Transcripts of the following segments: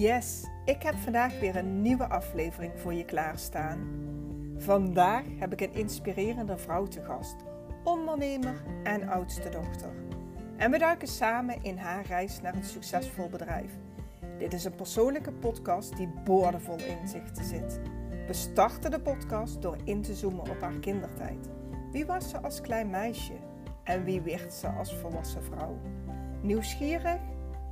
Yes, ik heb vandaag weer een nieuwe aflevering voor je klaarstaan. Vandaag heb ik een inspirerende vrouw te gast, ondernemer en oudste dochter. En we duiken samen in haar reis naar een succesvol bedrijf. Dit is een persoonlijke podcast die boordevol inzichten zit. We starten de podcast door in te zoomen op haar kindertijd. Wie was ze als klein meisje? En wie werd ze als volwassen vrouw? Nieuwsgierig?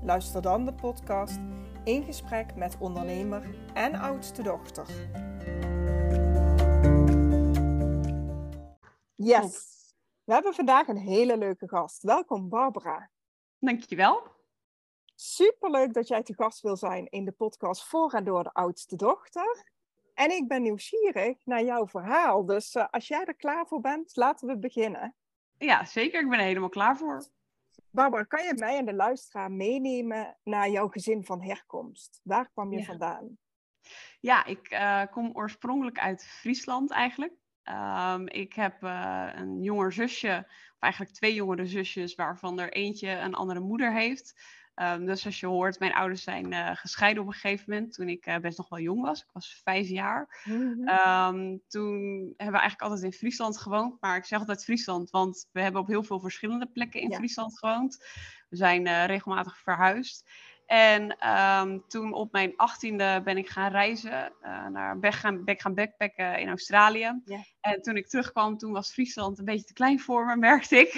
Luister dan de podcast in gesprek met ondernemer en oudste dochter. Yes, we hebben vandaag een hele leuke gast. Welkom Barbara. Dankjewel. Superleuk dat jij te gast wil zijn in de podcast Voor en Door de Oudste Dochter. En ik ben nieuwsgierig naar jouw verhaal. Dus uh, als jij er klaar voor bent, laten we beginnen. Ja, zeker. Ik ben er helemaal klaar voor. Barbara, kan je mij en de luisteraar meenemen naar jouw gezin van herkomst? Waar kwam je Ja. vandaan? Ja, ik eh, kom oorspronkelijk uit Friesland eigenlijk. Ehm, ik heb eh, een jonger zusje, of eigenlijk twee jongere zusjes, waarvan er eentje een andere moeder heeft. Ehm, dus als je hoort, mijn ouders zijn eh, gescheiden op een gegeven moment toen ik eh, best nog wel jong was. Ik was vijf jaar. Ehm, toen hebben we eigenlijk altijd in Friesland gewoond. Maar ik zeg altijd Friesland, want we hebben op heel veel verschillende plekken in Ja. Friesland gewoond. We zijn eh, regelmatig verhuisd. En ehm, toen op mijn achttiende ben ik gaan reizen. eh, naar ben gaan, ben ik gaan backpacken in Australië. En toen ik terugkwam, toen was Friesland een beetje te klein voor me, merkte ik.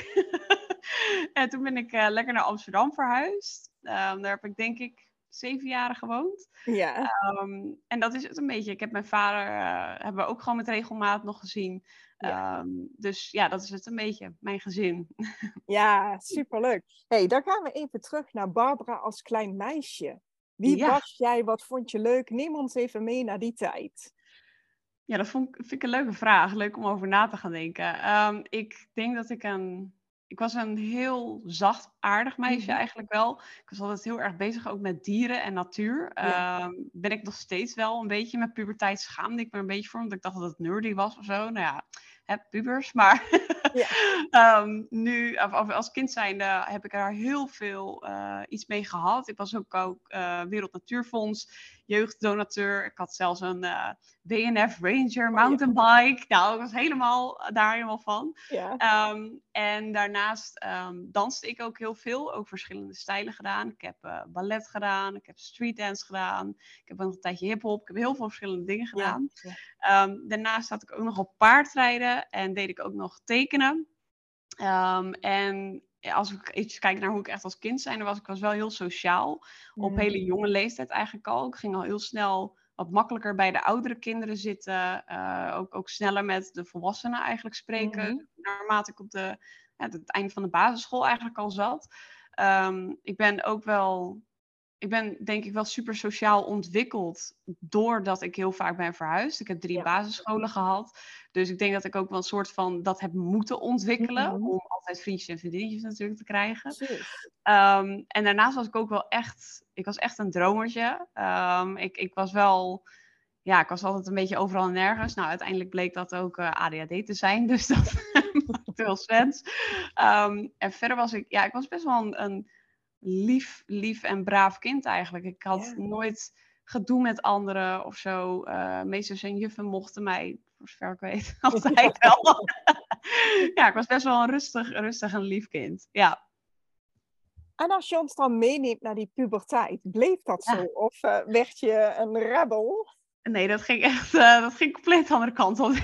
en toen ben ik lekker naar Amsterdam verhuisd. Ehm, daar heb ik denk ik zeven jaren gewoond. Ja, Ehm, en dat is het een beetje. Ik heb mijn vader, eh, hebben we ook gewoon met regelmaat nog gezien. Ja. Ehm, dus ja, dat is het een beetje, mijn gezin. ja, superleuk. hey, dan gaan we even terug naar Barbara als klein meisje. Wie Ja. was jij? Wat vond je leuk? Neem ons even mee naar die tijd. Ja, dat vond, ik- vind ik een leuke vraag. Leuk om over na te gaan denken. Ik denk dat ik een... Ik was een heel zacht, aardig meisje Mhm. eigenlijk wel. Ik was altijd heel erg bezig ook met dieren en natuur. Ja. Ehm, ben ik nog steeds wel een beetje. Met puberteit schaamde ik me een beetje voor. Want ik dacht dat het nerdy was of zo. Nou ja, hè, pubers. Maar Ja. Ehm, nu, als kind zijnde, heb ik er heel veel eh, iets mee gehad. Ik was ook, ook eh, Wereld Natuurfonds, jeugddonateur. Ik had zelfs een eh WNF Ranger mountainbike. Nou, ik was helemaal daar helemaal van. Ja, Ehm, en daarnaast ehm, danste ik ook heel veel, ook verschillende stijlen gedaan. Ik heb ballet gedaan, ik heb streetdance gedaan, ik heb ook nog een tijdje hip-hop. Ik heb heel veel verschillende dingen gedaan. ja. Daarnaast had ik ook nog op paardrijden en deed ik ook nog tekenen. Ehm, en als ik even kijk naar hoe ik echt als kind zijn, was ik was wel heel sociaal. Op Mhm. hele jonge leeftijd eigenlijk al. Ik ging al heel snel wat makkelijker bij de oudere kinderen zitten. eh, ook, ook sneller met de volwassenen eigenlijk spreken. Mhm. Naarmate ik op de, ja, het einde van de basisschool eigenlijk al zat. Ehm, ik ben ook wel ik ben denk ik wel super sociaal ontwikkeld doordat ik heel vaak ben verhuisd. Ik heb drie Ja. basisscholen gehad. Dus ik denk dat ik ook wel een soort van dat heb moeten ontwikkelen. Mhm. Om altijd vriendjes en vriendinnetjes natuurlijk te krijgen. Ehm, en daarnaast was ik ook wel echt, ik was echt een dromertje. Ehm, ik, ik was wel, ja, ik was altijd een beetje overal en nergens. Nou, uiteindelijk bleek dat ook eh, ADHD te zijn, dus dat maakt wel sens. Ehm, en verder was ik, ja, ik was best wel een, een lief, lief en braaf kind eigenlijk. Ik had Ja. nooit gedoe met anderen of zo. Eh meesters en juffen mochten mij, voor zover ik weet, altijd wel. ja, ik was best wel een rustig, rustig en lief kind. Ja. En als je ons dan meeneemt naar die puberteit, bleef dat Ja. zo? Of eh, werd je een rebel? Nee, dat ging echt, eh, dat ging compleet de andere kant op.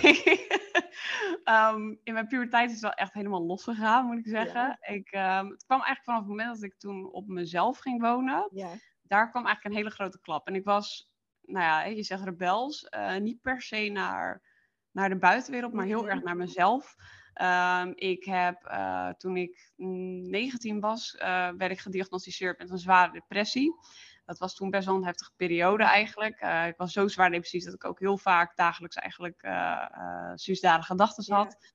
Ehm, in mijn puberteit is het wel echt helemaal losgegaan, moet ik zeggen. Ik, ehm, het kwam eigenlijk vanaf het moment dat ik toen op mezelf ging wonen. Ja. Daar kwam eigenlijk een hele grote klap. En ik was, nou ja, je zegt rebels, eh, niet per se naar, naar de buitenwereld, maar heel Mhm. erg naar mezelf. Ehm, ik heb, eh, toen ik mm, 19 was, werd ik gediagnosticeerd met een zware depressie. Dat was toen best wel een heftige periode eigenlijk. Eh, ik was zo zwaar depressief dat ik ook heel vaak dagelijks eigenlijk eh suïcidale gedachten Ja. had.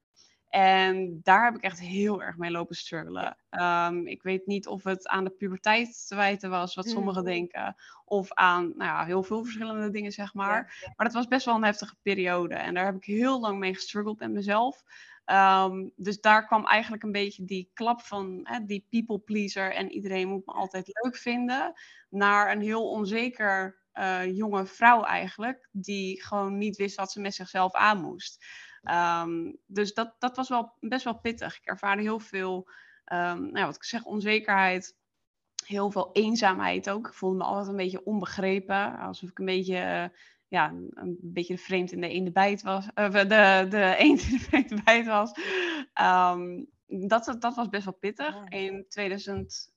En daar heb ik echt heel erg mee lopen struggelen. Ehm, ik weet niet of het aan de puberteit te wijten was, wat sommigen Mhm. denken. Of aan nou ja, heel veel verschillende dingen, zeg maar. Maar dat was best wel een heftige periode. En daar heb ik heel lang mee gestruggeld met mezelf. Ehm, dus daar kwam eigenlijk een beetje die klap van hè, die people pleaser en iedereen moet me altijd leuk vinden, naar een heel onzeker uh, jonge vrouw eigenlijk, die gewoon niet wist wat ze met zichzelf aan moest. Ehm, dus dat, dat was wel best wel pittig. Ik ervaarde heel veel, um, nou, wat ik zeg, onzekerheid, heel veel eenzaamheid ook. Ik voelde me altijd een beetje onbegrepen, alsof ik een beetje, ja, een beetje de vreemd in de, in de bijt was, uh, de, de eend in de vreemde bijt was. Um, dat, dat was best wel pittig. In 2000,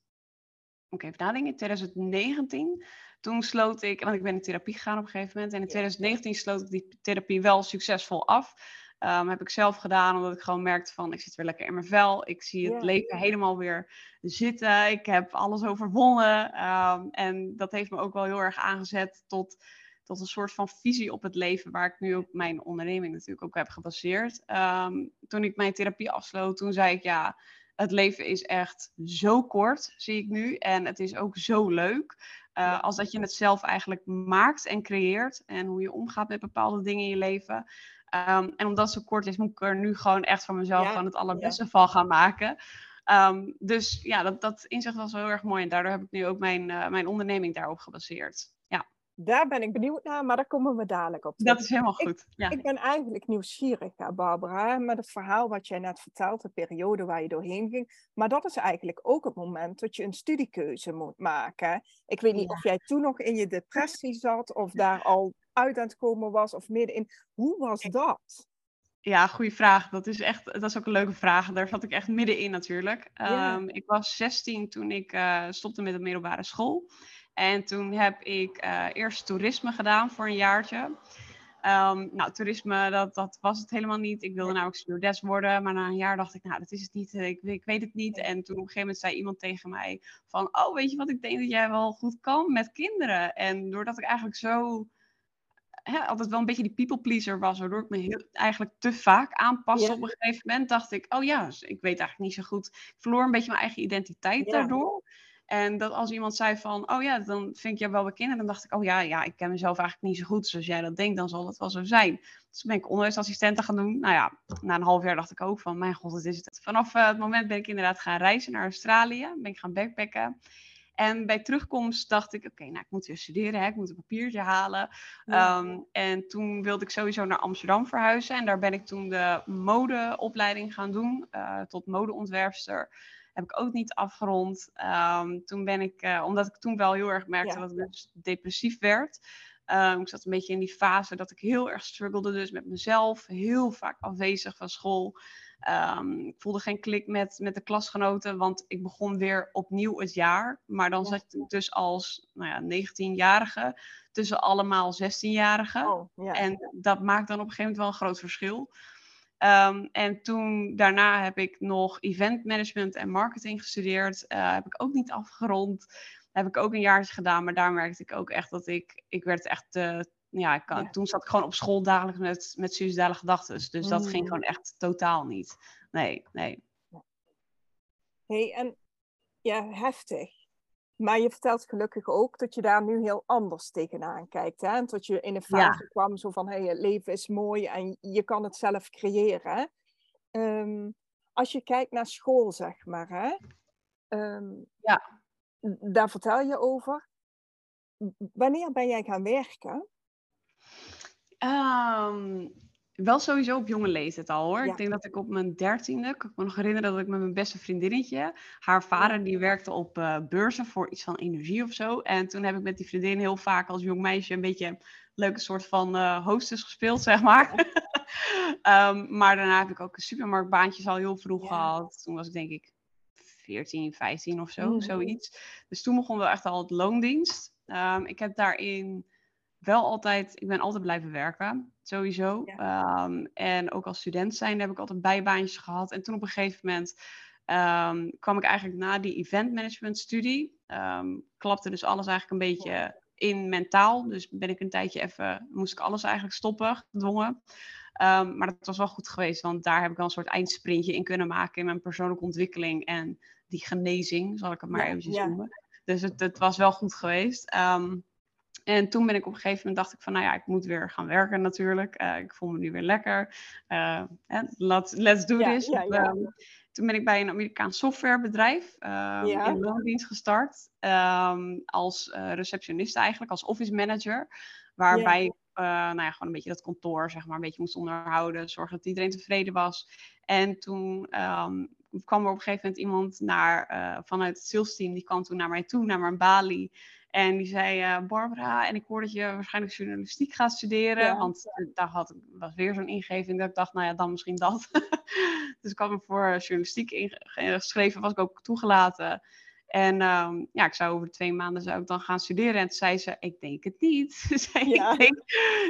moet ik even nadenken, in 2019 toen sloot ik, want ik ben in therapie gegaan op een gegeven moment. En in 2019 sloot ik die therapie wel succesvol af. Um, heb ik zelf gedaan, omdat ik gewoon merkte van, ik zit weer lekker in mijn vel. Ik zie het leven helemaal weer zitten. Ik heb alles overwonnen. Um, en dat heeft me ook wel heel erg aangezet tot, tot een soort van visie op het leven, waar ik nu ook mijn onderneming natuurlijk ook heb gebaseerd. Um, toen ik mijn therapie afsloot, toen zei ik, ja, het leven is echt zo kort, zie ik nu. En het is ook zo leuk. Uh, als dat je het zelf eigenlijk maakt en creëert. En hoe je omgaat met bepaalde dingen in je leven. Um, en omdat het zo kort is, moet ik er nu gewoon echt van mezelf gewoon het allerbeste ja. van gaan maken. Um, dus ja, dat, dat inzicht was wel heel erg mooi. En daardoor heb ik nu ook mijn, uh, mijn onderneming daarop gebaseerd. Daar ben ik benieuwd naar, maar daar komen we dadelijk op. Dat is helemaal goed. Ik, ja. ik ben eigenlijk nieuwsgierig, Barbara, met het verhaal wat jij net vertelt, de periode waar je doorheen ging. Maar dat is eigenlijk ook het moment dat je een studiekeuze moet maken. Ik weet niet ja. of jij toen nog in je depressie zat of daar al uit aan het komen was of middenin. Hoe was dat? Ja, goede vraag. Dat is echt, dat is ook een leuke vraag. Daar zat ik echt middenin natuurlijk. Ja. Um, ik was 16 toen ik uh, stopte met de middelbare school. En toen heb ik uh, eerst toerisme gedaan voor een jaartje. Um, nou, toerisme, dat, dat was het helemaal niet. Ik wilde namelijk stewardess worden, maar na een jaar dacht ik, nou, dat is het niet. Ik, ik weet het niet. En toen op een gegeven moment zei iemand tegen mij van, oh, weet je wat, ik denk dat jij wel goed kan met kinderen. En doordat ik eigenlijk zo hè, altijd wel een beetje die people pleaser was, waardoor ik me heel, eigenlijk te vaak aanpaste. Ja. Op een gegeven moment dacht ik, oh ja, dus ik weet eigenlijk niet zo goed. Ik verloor een beetje mijn eigen identiteit ja. daardoor. En dat als iemand zei van, oh ja, dan vind ik jou wel bekend. En dan dacht ik, oh ja, ja, ik ken mezelf eigenlijk niet zo goed. Zoals jij dat denkt, dan zal het wel zo zijn. Dus ben ik onderwijsassistenten gaan doen. Nou ja, na een half jaar dacht ik ook van, mijn god, het is het. Vanaf uh, het moment ben ik inderdaad gaan reizen naar Australië. Ben ik gaan backpacken. En bij terugkomst dacht ik, oké, okay, nou, ik moet weer studeren, hè, ik moet een papiertje halen. Ja. Um, en toen wilde ik sowieso naar Amsterdam verhuizen. En daar ben ik toen de modeopleiding gaan doen, uh, tot modeontwerpster. Heb ik ook niet afgerond. Um, toen ben ik, uh, omdat ik toen wel heel erg merkte ja. dat ik dus depressief werd. Um, ik zat een beetje in die fase dat ik heel erg struggelde dus met mezelf. Heel vaak afwezig van school. Um, ik voelde geen klik met, met de klasgenoten, want ik begon weer opnieuw het jaar. Maar dan zat ik dus als nou ja, 19-jarige tussen allemaal 16-jarigen. Oh, ja. En dat maakt dan op een gegeven moment wel een groot verschil. Um, en toen daarna heb ik nog event management en marketing gestudeerd. Uh, heb ik ook niet afgerond. Heb ik ook een jaartje gedaan, maar daar merkte ik ook echt dat ik, ik werd echt te, ja, ik kan, ja. toen zat ik gewoon op school dagelijks met, met suicidale gedachten. Dus dat mm. ging gewoon echt totaal niet. Nee, nee. hey, en ja, heftig. Maar je vertelt gelukkig ook dat je daar nu heel anders tegenaan kijkt. Hè? En dat je in een fase ja. kwam zo van, hey, het leven is mooi en je kan het zelf creëren. Um, als je kijkt naar school, zeg maar. Hè? Um, ja. Daar vertel je over. Wanneer ben jij gaan werken? Um, wel sowieso op jonge leeftijd al hoor. Ja. Ik denk dat ik op mijn dertiende, ik kan me nog herinneren dat ik met mijn beste vriendinnetje, haar vader die werkte op uh, beurzen voor iets van energie of zo. En toen heb ik met die vriendin heel vaak als jong meisje een beetje een leuke soort van uh, hostess gespeeld, zeg maar. um, maar daarna heb ik ook supermarktbaantjes al heel vroeg ja. gehad. Toen was ik denk ik 14, 15 of zo, mm. zoiets. Dus toen begon wel echt al het loondienst. Um, ik heb daarin wel altijd, ik ben altijd blijven werken, sowieso. Ja. Um, en ook als student zijn heb ik altijd bijbaantjes gehad. En toen op een gegeven moment um, kwam ik eigenlijk na die event management studie, um, klapte dus alles eigenlijk een beetje in mentaal. Dus ben ik een tijdje even, moest ik alles eigenlijk stoppen, gedwongen. Um, maar dat was wel goed geweest, want daar heb ik wel een soort eindsprintje in kunnen maken in mijn persoonlijke ontwikkeling en die genezing, zal ik het maar ja, eventjes ja. noemen. Dus het, het, was wel goed geweest. Um, En toen ben ik op een gegeven moment dacht ik van, nou ja, ik moet weer gaan werken natuurlijk. Uh, ik voel me nu weer lekker. Uh, let's, let's do this. Ja, ja. Um, toen ben ik bij een Amerikaans softwarebedrijf um, in loondienst gestart. Um, als uh, receptionist eigenlijk, als office manager. Waarbij ik nou ja, gewoon een beetje dat kantoor zeg maar, een beetje moest onderhouden. Zorgen dat iedereen tevreden was. En toen kwam er op een gegeven moment iemand naar, vanuit het sales team. Die kwam toen naar mij toe, naar mijn Bali. En die zei, uh, Barbara, en ik hoor dat je waarschijnlijk journalistiek gaat studeren. Want daar had, was weer zo'n ingeving dat ik dacht, nou ja, dan misschien dat. dus ik had me voor journalistiek ingeschreven, was ik ook toegelaten. En um, ja, ik zou over twee maanden zou ik dan gaan studeren. En toen zei ze, ik denk het niet. zei, ja. ik, denk,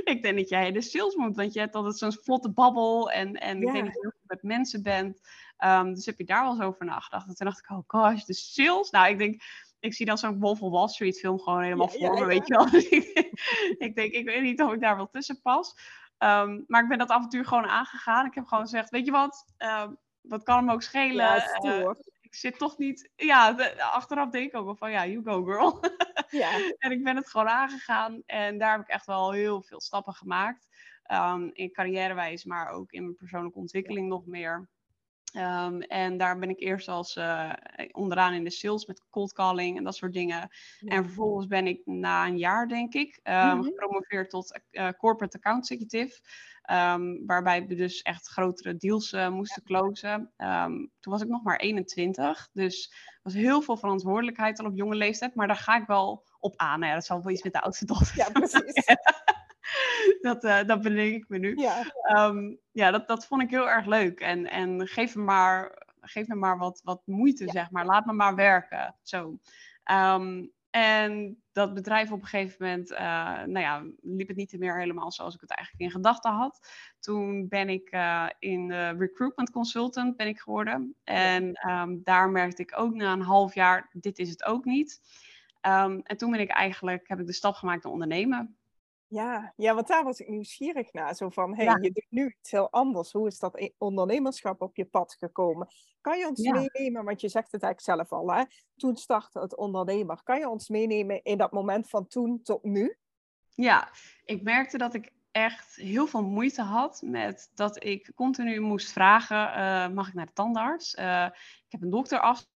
ik denk dat jij de sales moet, want je hebt altijd zo'n vlotte babbel. En, en ik denk dat je heel goed met mensen bent. Um, dus heb je daar wel eens over nagedacht? En toen dacht ik, oh gosh, de sales? Nou, ik denk, ik zie dan zo'n Wolf of Wall Street film gewoon helemaal voor me, weet je wel. ik denk, ik weet niet of ik daar wel tussen pas. Um, maar ik ben dat avontuur gewoon aangegaan. Ik heb gewoon gezegd, weet je wat, um, wat kan hem ook schelen? Uh, ik zit toch niet, ja, de, achteraf denk ik ook wel van, ja, you go girl. ja. En ik ben het gewoon aangegaan en daar heb ik echt wel heel veel stappen gemaakt. Um, in carrièrewijs, maar ook in mijn persoonlijke ontwikkeling nog meer. Um, en daar ben ik eerst als uh, onderaan in de sales met cold calling en dat soort dingen. En vervolgens ben ik na een jaar, denk ik, um, gepromoveerd tot uh, corporate account executive. Um, waarbij we dus echt grotere deals uh, moesten ja. closen. toen was ik nog maar 21. Dus was heel veel verantwoordelijkheid al op jonge leeftijd. Maar daar ga ik wel op aan. Nou ja, dat zal wel iets met de oudste dochter. Ja, precies. dat, uh, dat bedenk ik me nu. Ja, um, ja dat, dat vond ik heel erg leuk. En, en geef me maar, geef me maar wat, wat moeite, zeg maar. Laat me maar werken. Zo. Um, en dat bedrijf op een gegeven moment, uh, nou ja, liep het niet meer helemaal zoals ik het eigenlijk in gedachten had. Toen ben ik uh, in recruitment consultant ben ik geworden. En um, daar merkte ik ook na een half jaar, dit is het ook niet. Um, en toen ben ik eigenlijk, heb ik de stap gemaakt naar ondernemen. Ja, ja, want daar was ik nieuwsgierig naar. Zo van, hé, hey, je doet nu iets heel anders. Hoe is dat ondernemerschap op je pad gekomen? Kan je ons meenemen, want je zegt het eigenlijk zelf al, hè? Toen startte het ondernemer. Kan je ons meenemen in dat moment van toen tot nu? Ja, ik merkte dat ik echt heel veel moeite had met dat ik continu moest vragen, uh, mag ik naar de tandarts? Uh, ik heb een dokterafspraak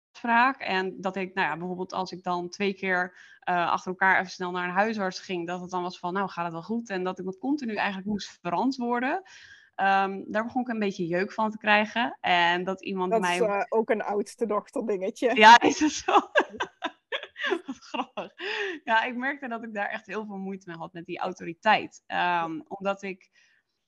en dat ik, nou ja, bijvoorbeeld als ik dan twee keer uh, achter elkaar even snel naar een huisarts ging, dat het dan was van, nou gaat het wel goed? En dat ik me continu eigenlijk moest verantwoorden. Um, daar begon ik een beetje jeuk van te krijgen. En dat iemand dat mij... Dat is uh, ook een oudste dochter dingetje. Ja, is het zo? Wat grappig. Ja, ik merkte dat ik daar echt heel veel moeite mee had met die autoriteit. Um, omdat ik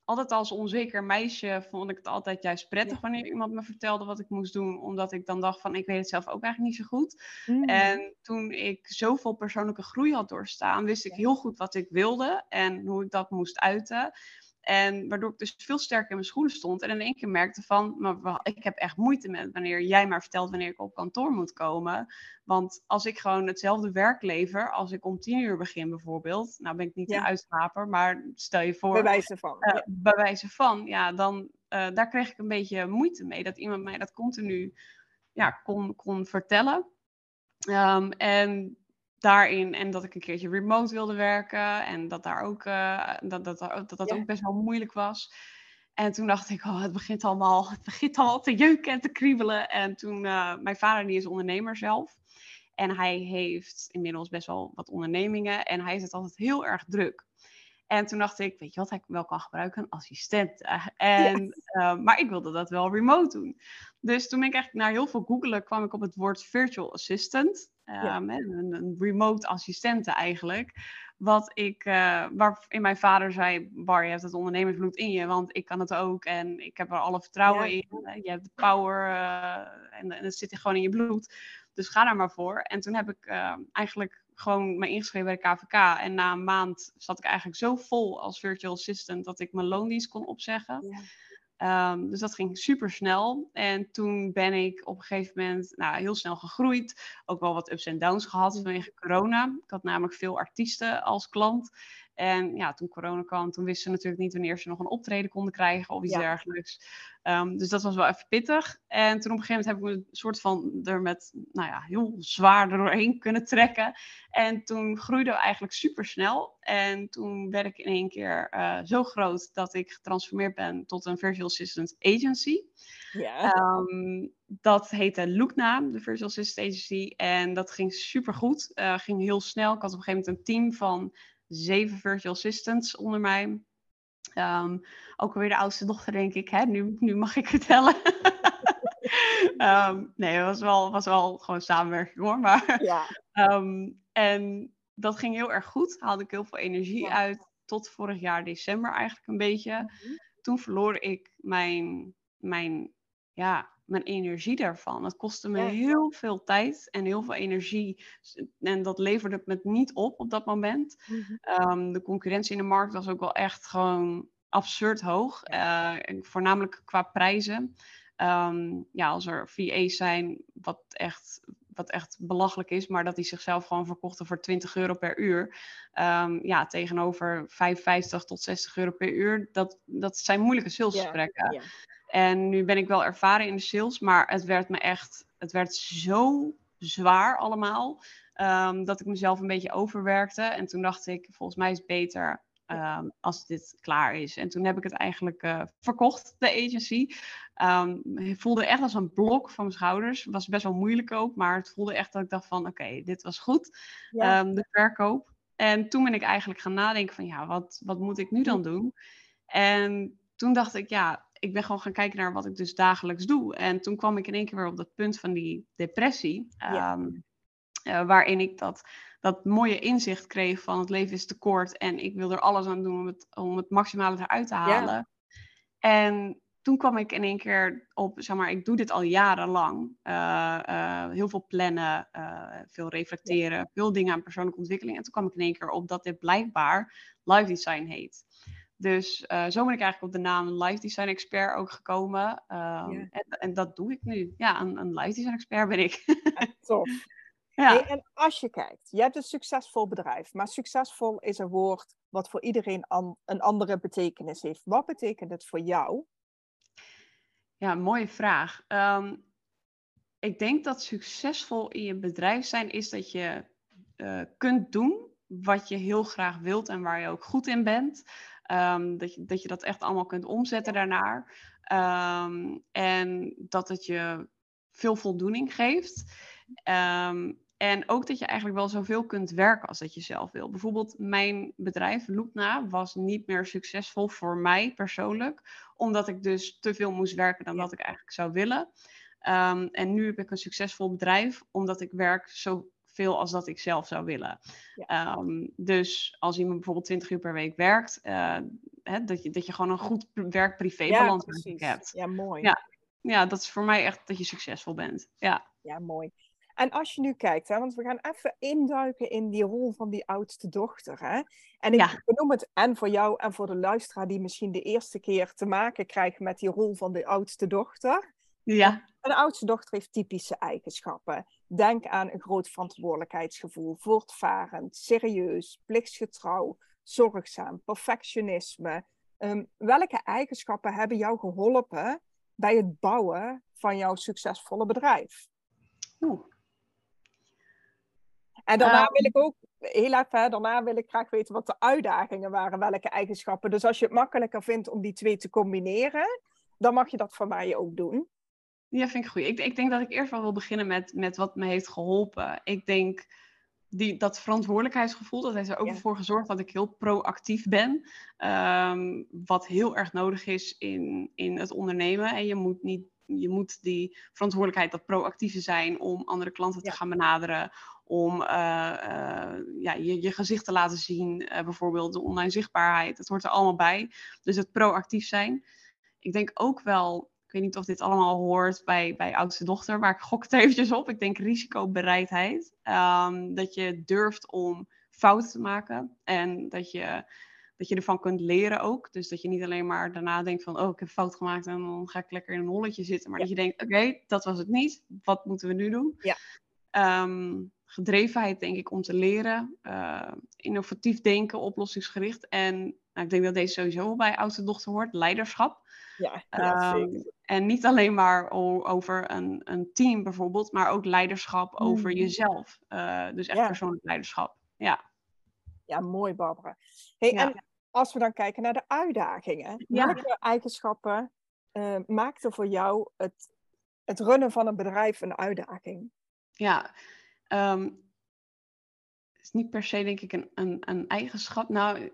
altijd als onzeker meisje vond ik het altijd juist prettig wanneer iemand me vertelde wat ik moest doen. Omdat ik dan dacht van ik weet het zelf ook eigenlijk niet zo goed. Mm. En toen ik zoveel persoonlijke groei had doorstaan, wist ik heel goed wat ik wilde en hoe ik dat moest uiten. En waardoor ik dus veel sterker in mijn schoenen stond. En in één keer merkte van, maar ik heb echt moeite met wanneer jij maar vertelt wanneer ik op kantoor moet komen. Want als ik gewoon hetzelfde werk lever, als ik om tien uur begin bijvoorbeeld. Nou ben ik niet een uitslaper, maar stel je voor. Bij wijze van. Uh, ja. Bij wijze van, ja, dan uh, daar kreeg ik een beetje moeite mee. Dat iemand mij dat continu ja, kon, kon vertellen. Um, en daarin en dat ik een keertje remote wilde werken en dat daar ook, uh, dat, dat, dat, dat, ook best wel moeilijk was. En toen dacht ik, oh, het begint allemaal, het begint al te jeuken en te kriebelen. En toen, uh, mijn vader die is ondernemer zelf. En hij heeft inmiddels best wel wat ondernemingen en hij is het altijd heel erg druk. En toen dacht ik, weet je wat ik wel kan gebruiken? Een assistent. En, uh, maar ik wilde dat wel remote doen. Dus toen ben ik eigenlijk naar heel veel googelen, kwam ik op het woord virtual assistant. Um, een, een, remote assistente eigenlijk. Wat ik, uh, waarin mijn vader zei, Bar, je hebt het ondernemersbloed in je, want ik kan het ook en ik heb er alle vertrouwen in. Je hebt de power uh, en, en het zit gewoon in je bloed. Dus ga daar maar voor. En toen heb ik uh, eigenlijk gewoon me ingeschreven bij de KVK. En na een maand zat ik eigenlijk zo vol als virtual assistant dat ik mijn loondienst kon opzeggen. Ja. Um, dus dat ging super snel. En toen ben ik op een gegeven moment nou, heel snel gegroeid. Ook wel wat ups en downs gehad vanwege corona. Ik had namelijk veel artiesten als klant. En ja, toen corona kwam, toen wisten ze natuurlijk niet wanneer ze nog een optreden konden krijgen of iets dergelijks. Ehm, dus dat was wel even pittig. En toen op een gegeven moment heb ik me een soort van er met, nou ja, heel zwaar doorheen kunnen trekken. En toen groeide we eigenlijk super snel. En toen werd ik in één keer uh, zo groot dat ik getransformeerd ben tot een virtual assistant agency. Ja. Um, dat heette Lookna, de virtual assistant agency. En dat ging super goed. Uh, ging heel snel. Ik had op een gegeven moment een team van zeven virtual assistants onder mij. Um, ook alweer de oudste dochter, denk ik. Hè? Nu, nu mag ik vertellen. um, nee, het was wel, was wel gewoon samenwerking hoor. Maar, ja. um, en dat ging heel erg goed. Haalde ik heel veel energie uit. Tot vorig jaar december eigenlijk een beetje. Mhm. Toen verloor ik mijn, mijn ja, mijn energie daarvan. Het kostte me heel veel tijd en heel veel energie. En dat leverde het me niet op op dat moment. Mhm. Ehm, de concurrentie in de markt was ook wel echt gewoon absurd hoog. Uh, voornamelijk qua prijzen. Ehm, ja, als er VA's zijn, wat echt, wat echt belachelijk is, maar dat die zichzelf gewoon verkochten voor 20 euro per uur. Um, ja, tegenover 55 tot 60 euro per uur. Dat, dat zijn moeilijke salesgesprekken. Ja, en nu ben ik wel ervaren in de sales, maar het werd me echt, het werd zo zwaar allemaal, um, dat ik mezelf een beetje overwerkte. En toen dacht ik, volgens mij is het beter um, als dit klaar is. En toen heb ik het eigenlijk uh, verkocht, de agency. Um, het voelde echt als een blok van mijn schouders. Het was best wel moeilijk ook, maar het voelde echt dat ik dacht van, oké, dit was goed, ja. de verkoop. En toen ben ik eigenlijk gaan nadenken van, ja, wat, wat moet ik nu dan doen? En toen dacht ik, ja, ik ben gewoon gaan kijken naar wat ik dus dagelijks doe. En toen kwam ik in één keer weer op dat punt van die depressie. Ehm, eh, waarin ik dat, dat mooie inzicht kreeg van het leven is te kort en ik wil er alles aan doen om het, om het maximale eruit te halen. En toen kwam ik in één keer op, zeg maar, ik doe dit al jarenlang. Uh, uh, heel veel plannen, veel reflecteren, veel dingen aan persoonlijke ontwikkeling. En toen kwam ik in één keer op dat dit blijkbaar life design heet. Dus uh, zo ben ik eigenlijk op de naam Life Design Expert ook gekomen. Um, en, en, dat doe ik nu. Ja, een, een Life Design Expert ben ik. Ja, tof. ja. en als je kijkt, je hebt een succesvol bedrijf, maar succesvol is een woord wat voor iedereen an, een andere betekenis heeft. Wat betekent het voor jou? Ja, mooie vraag. Um, ik denk dat succesvol in je bedrijf zijn is dat je uh, kunt doen wat je heel graag wilt en waar je ook goed in bent. Um, dat, je, dat je dat echt allemaal kunt omzetten daarnaar. Um, en dat het je veel voldoening geeft. Um, en ook dat je eigenlijk wel zoveel kunt werken als dat je zelf wil. Bijvoorbeeld mijn bedrijf Loopna was niet meer succesvol voor mij persoonlijk. Omdat ik dus te veel moest werken dan dat ik eigenlijk zou willen. en nu heb ik een succesvol bedrijf omdat ik werk zo veel als dat ik zelf zou willen. Ehm, dus als iemand bijvoorbeeld 20 uur per week werkt, uh, hè, dat, je, dat je gewoon een goed werk-privé-balans hebt. Ja, mooi. Ja. ja, dat is voor mij echt dat je succesvol bent. Ja, ja mooi. En als je nu kijkt, hè, want we gaan even induiken in die rol van die oudste dochter. Hè? En ik ja. benoem het en voor jou en voor de luisteraar die misschien de eerste keer te maken krijgt met die rol van de oudste dochter. Ja. Een oudste dochter heeft typische eigenschappen. Denk aan een groot verantwoordelijkheidsgevoel, voortvarend, serieus, plichtsgetrouw, zorgzaam, perfectionisme. Um, welke eigenschappen hebben jou geholpen bij het bouwen van jouw succesvolle bedrijf? Oeh. En daarna ehm. wil ik ook, heel even, daarna wil ik graag weten wat de uitdagingen waren, welke eigenschappen. Dus als je het makkelijker vindt om die twee te combineren, dan mag je dat voor mij ook doen. Ja, vind ik goed. Ik, ik denk dat ik eerst wel wil beginnen met, met wat me heeft geholpen. Ik denk die, dat verantwoordelijkheidsgevoel, dat heeft er ook voor gezorgd dat ik heel proactief ben. Um, wat heel erg nodig is in, in het ondernemen. En je moet, niet, je moet die verantwoordelijkheid, dat proactieve zijn om andere klanten te gaan benaderen. Om uh, uh, ja, je, je gezicht te laten zien, uh, bijvoorbeeld de online zichtbaarheid. Dat hoort er allemaal bij. Dus het proactief zijn. Ik denk ook wel ik weet niet of dit allemaal hoort bij, bij oudste dochter, maar ik gok het eventjes op. Ik denk risicobereidheid. Um, dat je durft om fouten te maken en dat je, dat je ervan kunt leren ook. Dus dat je niet alleen maar daarna denkt van, oh, ik heb fout gemaakt en dan ga ik lekker in een holletje zitten. Maar dat je denkt, oké, dat was het niet. Wat moeten we nu doen? Ja. Um, gedrevenheid, denk ik, om te leren. Uh, innovatief denken, oplossingsgericht. En nou, ik denk dat deze sowieso bij oudste dochter hoort, leiderschap. Ja, ja um, en niet alleen maar over een, een, team bijvoorbeeld, maar ook leiderschap over mm. jezelf. Uh, dus echt persoonlijk leiderschap. Ja. Ja, mooi Barbara. Hey, En als we dan kijken naar de uitdagingen, welke eigenschappen uh, maakte voor jou het, het runnen van een bedrijf een uitdaging? Ja, um, is niet per se denk ik een, een, een eigenschap. Nou, eh,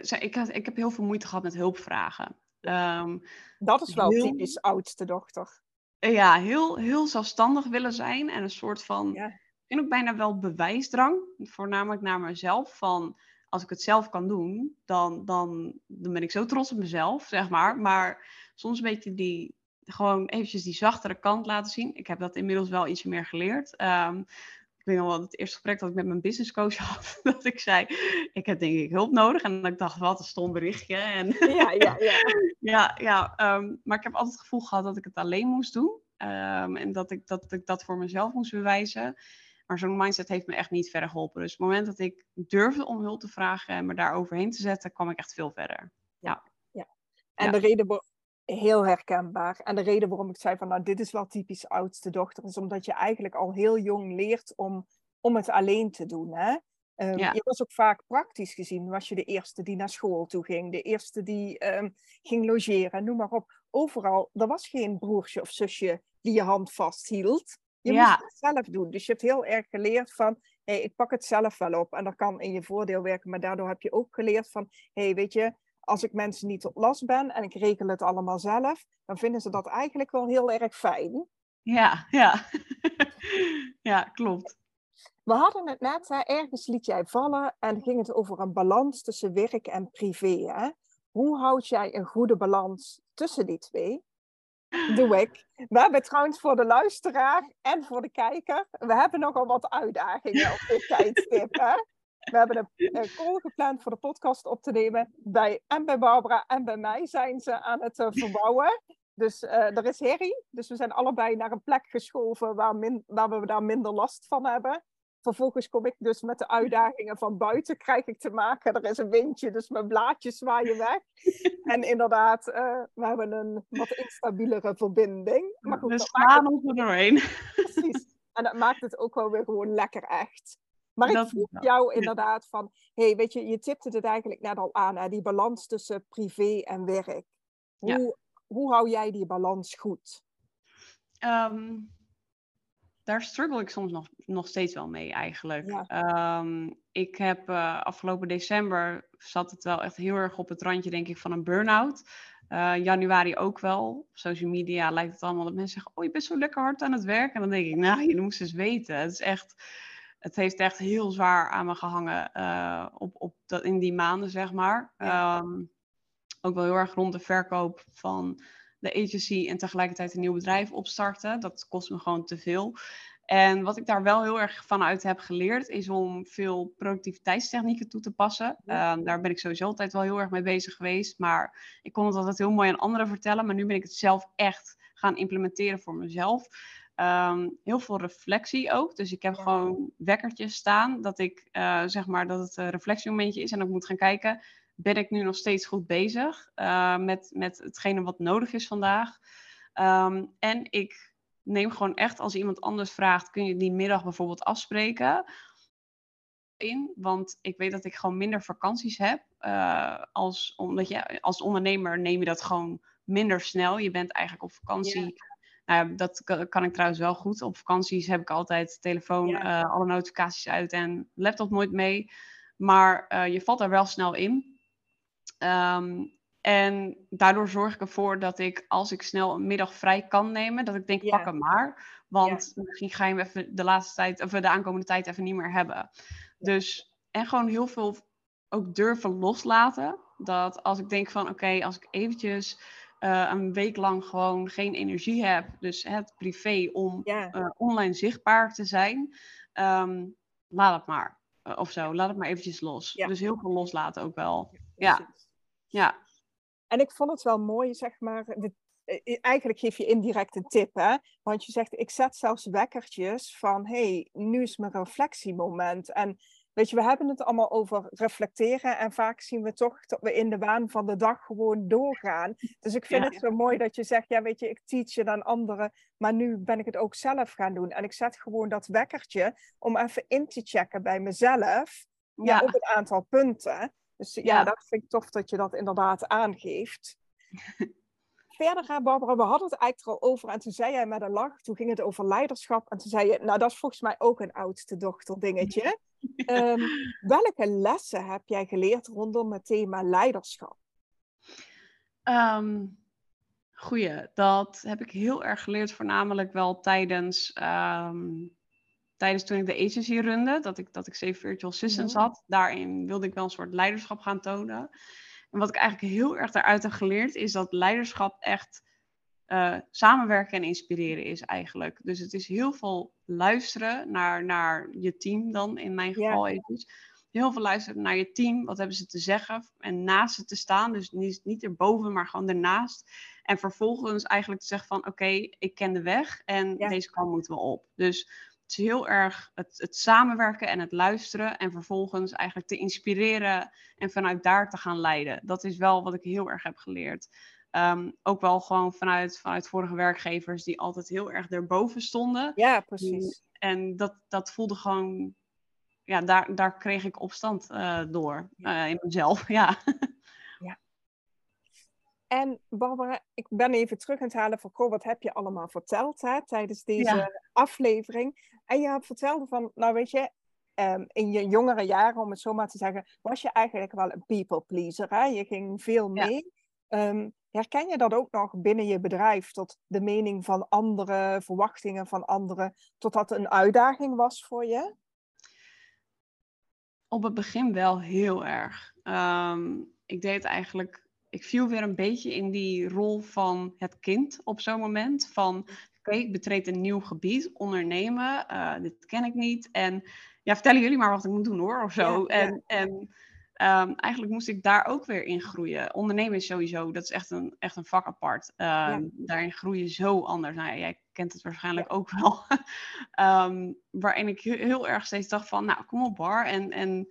ik, had, ik heb heel veel moeite gehad met hulpvragen. Um, dat is wel heel, typisch oudste dochter. Ja, heel, heel zelfstandig willen zijn en een soort van, ja. ik ook bijna wel bewijsdrang, voornamelijk naar mezelf, van als ik het zelf kan doen, dan, dan, dan ben ik zo trots op mezelf, zeg maar. Maar soms een beetje die, gewoon eventjes die zachtere kant laten zien. Ik heb dat inmiddels wel iets meer geleerd. Um, ik weet nog wel het eerste gesprek dat ik met mijn business coach had, dat ik zei, ik heb denk ik hulp nodig. En ik dacht, wat een stom berichtje. En ja, ja, ja. ja, ja um, maar ik heb altijd het gevoel gehad dat ik het alleen moest doen. Um, en dat ik, dat ik dat voor mezelf moest bewijzen. Maar zo'n mindset heeft me echt niet verder geholpen. Dus op het moment dat ik durfde om hulp te vragen en me daar overheen te zetten, kwam ik echt veel verder. Ja. ja. En de reden, heel herkenbaar. En de reden waarom ik zei van, nou, dit is wel typisch oudste dochter, is omdat je eigenlijk al heel jong leert om, om het alleen te doen. Hè? Um, Je was ook vaak praktisch gezien, was je de eerste die naar school toe ging, de eerste die um, ging logeren, noem maar op. Overal, er was geen broertje of zusje die je hand vasthield. Je moest het zelf doen. Dus je hebt heel erg geleerd van, hey, ik pak het zelf wel op. En dat kan in je voordeel werken, maar daardoor heb je ook geleerd van, hey, weet je, als ik mensen niet tot last ben en ik regel het allemaal zelf, dan vinden ze dat eigenlijk wel heel erg fijn. Ja, ja. ja, klopt. We hadden het net, hè, ergens liet jij vallen en ging het over een balans tussen werk en privé. Hè? Hoe houd jij een goede balans tussen die twee? Doe ik. We hebben trouwens voor de luisteraar en voor de kijker, we hebben nogal wat uitdagingen op dit tijdstip. Hè? We hebben een, call gepland voor de podcast op te nemen. Bij, en bij Barbara en bij mij zijn ze aan het uh, verbouwen. Dus uh, er is herrie. Dus we zijn allebei naar een plek geschoven waar, min, waar we daar minder last van hebben. Vervolgens kom ik dus met de uitdagingen van buiten krijg ik te maken. Er is een windje, dus mijn blaadjes zwaaien weg. en inderdaad, uh, we hebben een wat instabielere verbinding. Maar goed, we slaan ons er doorheen. Precies. En dat maakt het ook wel weer gewoon lekker echt. Maar ik vroeg jou inderdaad van, hey, weet je, je tipte het eigenlijk net al aan, hè, die balans tussen privé en werk. Hoe, hoe hou jij die balans goed? Um, daar struggle ik soms nog, nog steeds wel mee eigenlijk. Um, ik heb uh, afgelopen december zat het wel echt heel erg op het randje, denk ik, van een burn-out. Uh, januari ook wel. Op social media lijkt het allemaal dat mensen zeggen: Oh, je bent zo lekker hard aan het werk. En dan denk ik: Nou, je moest eens weten. Het is echt het heeft echt heel zwaar aan me gehangen uh, op, op dat, in die maanden, zeg maar. Ehm, ook wel heel erg rond de verkoop van de agency en tegelijkertijd een nieuw bedrijf opstarten. Dat kost me gewoon te veel. En wat ik daar wel heel erg vanuit heb geleerd, is om veel productiviteitstechnieken toe te passen. Ehm, daar ben ik sowieso altijd wel heel erg mee bezig geweest. Maar ik kon het altijd heel mooi aan anderen vertellen. Maar nu ben ik het zelf echt gaan implementeren voor mezelf. Ehm, heel veel reflectie ook. Dus ik heb gewoon wekkertjes staan dat ik uh, zeg maar dat het een reflectiemomentje is en ik moet gaan kijken. Ben ik nu nog steeds goed bezig uh, met, met hetgene wat nodig is vandaag? Um, en ik neem gewoon echt als iemand anders vraagt, kun je die middag bijvoorbeeld afspreken? In, want ik weet dat ik gewoon minder vakanties heb. Uh, als, omdat je, als ondernemer neem je dat gewoon minder snel. Je bent eigenlijk op vakantie. Nou, dat kan ik trouwens wel goed. Op vakanties heb ik altijd telefoon, uh, alle notificaties uit en laptop nooit mee. Maar uh, je valt er wel snel in. Um, en daardoor zorg ik ervoor dat ik, als ik snel een middag vrij kan nemen, dat ik denk, ja. pak hem maar. Want ja. misschien ga je hem even de laatste tijd, of de aankomende tijd even niet meer hebben. Dus, en gewoon heel veel ook durven loslaten. Dat als ik denk van, oké, okay, als ik eventjes uh, een week lang gewoon geen energie heb, dus het privé, om ja. uh, online zichtbaar te zijn, um, laat het maar. Uh, of zo, laat het maar eventjes los. Ja. Dus heel veel loslaten ook wel. Ja. ja. En ik vond het wel mooi, zeg maar, de, eh, eigenlijk geef je indirect een tip, hè? Want je zegt, ik zet zelfs wekkertjes van, hey, nu is mijn reflectiemoment. En weet je, we hebben het allemaal over reflecteren en vaak zien we toch dat we in de waan van de dag gewoon doorgaan. Dus ik vind het zo mooi dat je zegt, ja, weet je, ik teach je aan anderen, maar nu ben ik het ook zelf gaan doen. En ik zet gewoon dat wekkertje om even in te checken bij mezelf, ja, op een aantal punten. Dus ja, dat vind ik tof dat je dat inderdaad aangeeft. Verder gaan, Barbara, we hadden het eigenlijk er al over. En toen zei jij met een lach, toen ging het over leiderschap. En toen zei je, nou dat is volgens mij ook een oudste dochter dingetje. Ehm, welke lessen heb jij geleerd rondom het thema leiderschap? Um, goeie, dat heb ik heel erg geleerd, voornamelijk wel tijdens, ehm, tijdens toen ik de agency runde, dat ik, dat ik Safe Virtual Assistants mhm. had. Daarin wilde ik wel een soort leiderschap gaan tonen. En wat ik eigenlijk heel erg daaruit heb geleerd, is dat leiderschap echt uh, samenwerken en inspireren is eigenlijk. Dus het is heel veel luisteren naar, naar je team dan, in mijn geval ja. Heel veel luisteren naar je team, wat hebben ze te zeggen en naast ze te staan. Dus niet, niet erboven, maar gewoon ernaast. En vervolgens eigenlijk te zeggen van oké, ik ken de weg en deze kant moeten we op. Dus het is heel erg het, het, samenwerken en het luisteren en vervolgens eigenlijk te inspireren en vanuit daar te gaan leiden. Dat is wel wat ik heel erg heb geleerd. Ehm, ook wel gewoon vanuit, vanuit vorige werkgevers die altijd heel erg erboven stonden. Ja, precies. En dat, dat voelde gewoon, ja, daar, daar kreeg ik opstand uh, door uh, in mezelf. Ja. ja. En Barbara, ik ben even terug aan het halen van, goh, wat heb je allemaal verteld hè, tijdens deze aflevering? En je hebt verteld van, nou weet je, um, in je jongere jaren, om het zo maar te zeggen, was je eigenlijk wel een people pleaser. Hè? Je ging veel mee. Ja. Um, Herken je dat ook nog binnen je bedrijf, tot de mening van anderen, verwachtingen van anderen, tot dat een uitdaging was voor je? Op het begin wel heel erg. Um, ik deed eigenlijk, ik viel weer een beetje in die rol van het kind op zo'n moment. Van oké, ik betreed een nieuw gebied, ondernemen, uh, dit ken ik niet. En ja, vertellen jullie maar wat ik moet doen hoor, of zo. en, en Um, eigenlijk moest ik daar ook weer in groeien. Ondernemen is sowieso, dat is echt een, echt een vak apart. Um, Daarin groei je zo anders. Nou, jij kent het waarschijnlijk ook wel. um, waarin ik heel, erg steeds dacht van, nou, kom op bar. En, en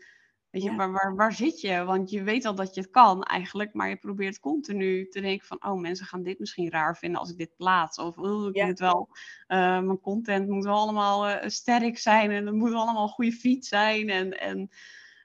weet je, waar, waar, waar zit je? Want je weet al dat je het kan eigenlijk. Maar je probeert continu te denken van, oh, mensen gaan dit misschien raar vinden als ik dit plaats. Of, oh, ik het wel, uh, mijn content moet wel allemaal uh, sterk zijn. En het moet allemaal een goede feed zijn. En... en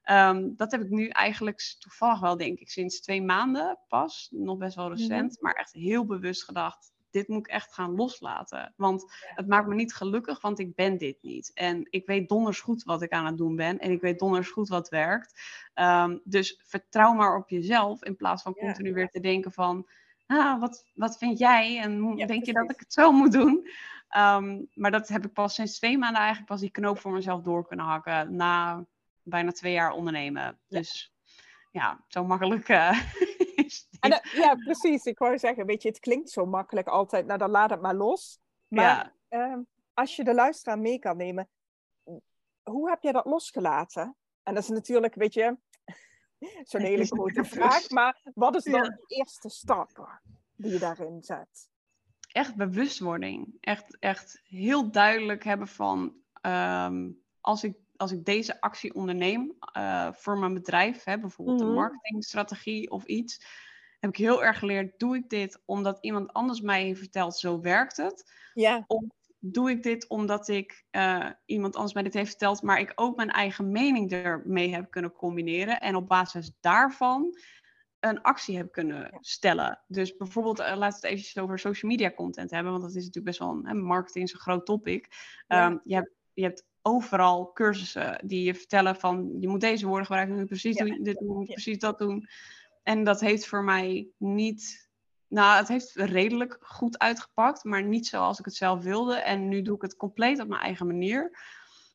Ehm, dat heb ik nu eigenlijk toevallig wel, denk ik, sinds twee maanden pas. Nog best wel recent, mhm. maar echt heel bewust gedacht. Dit moet ik echt gaan loslaten. Want het maakt me niet gelukkig, want ik ben dit niet. En ik weet donders goed wat ik aan het doen ben. En ik weet donders goed wat werkt. Ehm, dus vertrouw maar op jezelf. In plaats van continu weer te denken van... Ah, wat, wat vind jij? En denk je dat ik het zo moet doen? Ehm, maar dat heb ik pas sinds twee maanden eigenlijk pas die knoop voor mezelf door kunnen hakken. Na bijna twee jaar ondernemen. Dus ja, zo makkelijk uh, is en, uh, ja, precies. Ik wou zeggen, weet je, het klinkt zo makkelijk altijd. Nou, dan laat het maar los. Maar uh, als je de luisteraar mee kan nemen, hoe heb je dat losgelaten? En dat is natuurlijk, weet je, zo'n hele grote vraag. Maar wat is dan de eerste stap die je daarin zet? Echt bewustwording. Echt, echt heel duidelijk hebben van... Um, als ik als ik deze actie onderneem uh, voor mijn bedrijf, hè, bijvoorbeeld een mhm. marketingstrategie of iets, heb ik heel erg geleerd, doe ik dit omdat iemand anders mij heeft verteld, zo werkt het? Ja. Of doe ik dit omdat ik uh, iemand anders mij dit heeft verteld, maar ik ook mijn eigen mening ermee heb kunnen combineren en op basis daarvan een actie heb kunnen stellen. Dus bijvoorbeeld, uh, laten we het even over social media content hebben, want dat is natuurlijk best wel een, hè, marketing is een groot topic. Ja. Um, je, hebt, je hebt overal cursussen die je vertellen van je moet deze woorden gebruiken, je moet precies doen, dit doen, precies dat doen. En dat heeft voor mij niet, nou het heeft redelijk goed uitgepakt, maar niet zoals ik het zelf wilde. En nu doe ik het compleet op mijn eigen manier.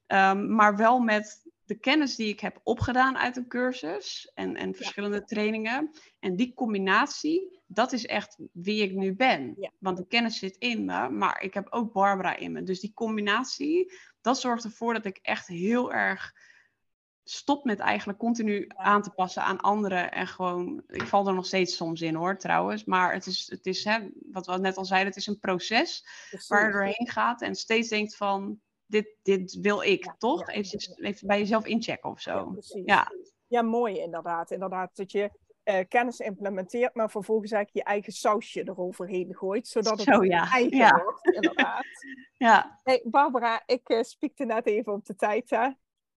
Um, maar wel met de kennis die ik heb opgedaan uit een cursus en, en verschillende trainingen. En die combinatie, dat is echt wie ik nu ben. Want de kennis zit in me, maar ik heb ook Barbara in me. Dus die combinatie, dat zorgt ervoor dat ik echt heel erg stop met eigenlijk continu aan te passen aan anderen. En gewoon, ik val er nog steeds soms in hoor, trouwens. Maar het is, het is hè, wat we net al zeiden, het is een proces waar je doorheen gaat. En steeds denkt van, dit, dit wil ik, toch? even, even, bij jezelf inchecken of zo. Ja, ja. mooi inderdaad. Inderdaad, dat je uh, kennis implementeert, maar vervolgens eigenlijk je eigen sausje eroverheen gooit, zodat het Zo, ja. eigen ja. wordt, inderdaad. ja. Hey, Barbara, ik uh, spiekte net even op de tijd, hè?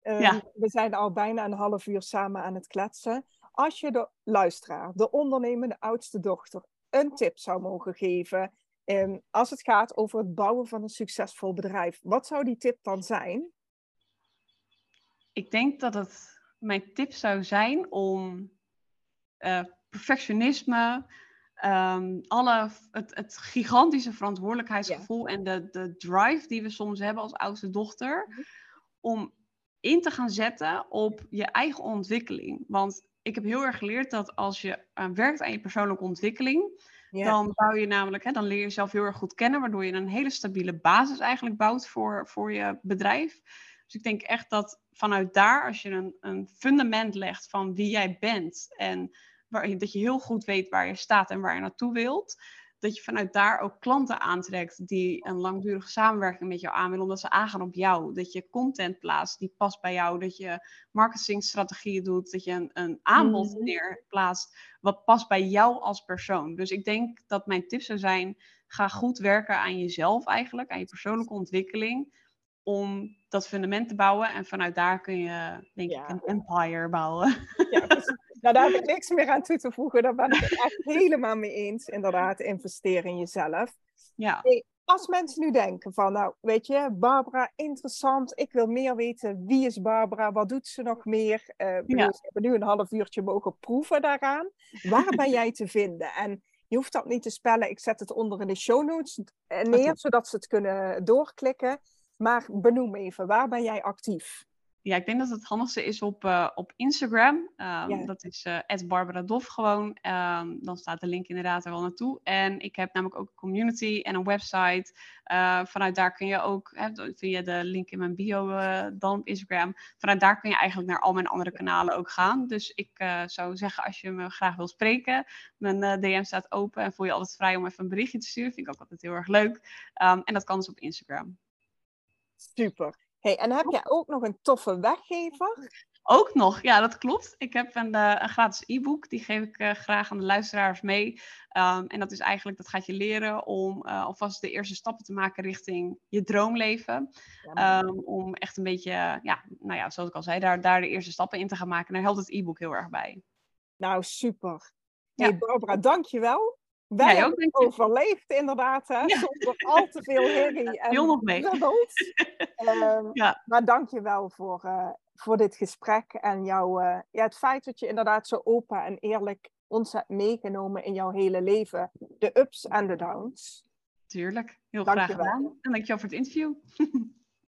Um, we zijn al bijna een half uur samen aan het kletsen. Als je de luisteraar, de ondernemende oudste dochter, een tip zou mogen geven um, als het gaat over het bouwen van een succesvol bedrijf, wat zou die tip dan zijn? Ik denk dat het mijn tip zou zijn om uh, perfectionisme, um, alle, het, het, gigantische verantwoordelijkheidsgevoel en de, de drive die we soms hebben als oudste dochter, mhm. om in te gaan zetten op je eigen ontwikkeling. Want ik heb heel erg geleerd dat als je uh, werkt aan je persoonlijke ontwikkeling, dan bouw je namelijk, hè, dan leer je jezelf heel erg goed kennen, waardoor je een hele stabiele basis eigenlijk bouwt voor, voor je bedrijf. Dus ik denk echt dat vanuit daar, als je een, een fundament legt van wie jij bent en waar, dat je heel goed weet waar je staat en waar je naartoe wilt, dat je vanuit daar ook klanten aantrekt die een langdurige samenwerking met jou aan willen, omdat ze aangaan op jou. Dat je content plaatst die past bij jou, dat je marketingstrategieën doet, dat je een, een aanbod mm. neerplaatst wat past bij jou als persoon. Dus ik denk dat mijn tip zou zijn, ga goed werken aan jezelf eigenlijk, aan je persoonlijke ontwikkeling, om dat fundament te bouwen. En vanuit daar kun je, denk ik, een empire bouwen. Ja, nou, daar heb ik niks meer aan toe te voegen. Daar ben ik het echt helemaal mee eens. Inderdaad, investeren in jezelf. Ja. als mensen nu denken van, nou, weet je, Barbara, interessant. Ik wil meer weten. Wie is Barbara? Wat doet ze nog meer? Uh, ja. We hebben nu een half uurtje mogen proeven daaraan. Waar ben jij te vinden? En je hoeft dat niet te spellen. Ik zet het onder in de show notes neer, zodat ze het kunnen doorklikken. Maar benoem even, waar ben jij actief? Ja, ik denk dat het handigste is op, uh, op Instagram. Um, Dat is uh, Barbara Dof gewoon. Um, dan staat de link inderdaad er wel naartoe. En ik heb namelijk ook een community en een website. Uh, vanuit daar kun je ook, hè, via de link in mijn bio dan op Instagram. Vanuit daar kun je eigenlijk naar al mijn andere kanalen ook gaan. Dus ik zou zeggen, als je me graag wil spreken, mijn DM staat open. En voel je altijd vrij om even een berichtje te sturen. Vind ik ook altijd heel erg leuk. Um, en dat kan dus op Instagram. Super. Hey, en heb jij ook nog een toffe weggever? Ook nog, ja, dat klopt. Ik heb een, uh, een gratis e-book, die geef ik uh, graag aan de luisteraars mee. Um, en dat is eigenlijk, dat gaat je leren om uh, alvast de eerste stappen te maken richting je droomleven. Ja, um, om echt een beetje, ja, nou ja, zoals ik al zei, daar, daar de eerste stappen in te gaan maken. Daar helpt het e-book heel erg bij. Nou, super. Hey Barbara, dankjewel. Wij ja, hebben het overleefd inderdaad, hè? zonder al te veel herrie en Heel nog mee. um, ja. Maar dank je wel voor, uh, voor dit gesprek en jouw, uh, ja, het feit dat je inderdaad zo open en eerlijk ons hebt meegenomen in jouw hele leven. De ups en de downs. Tuurlijk, heel dank graag gedaan. En dankjewel voor het interview.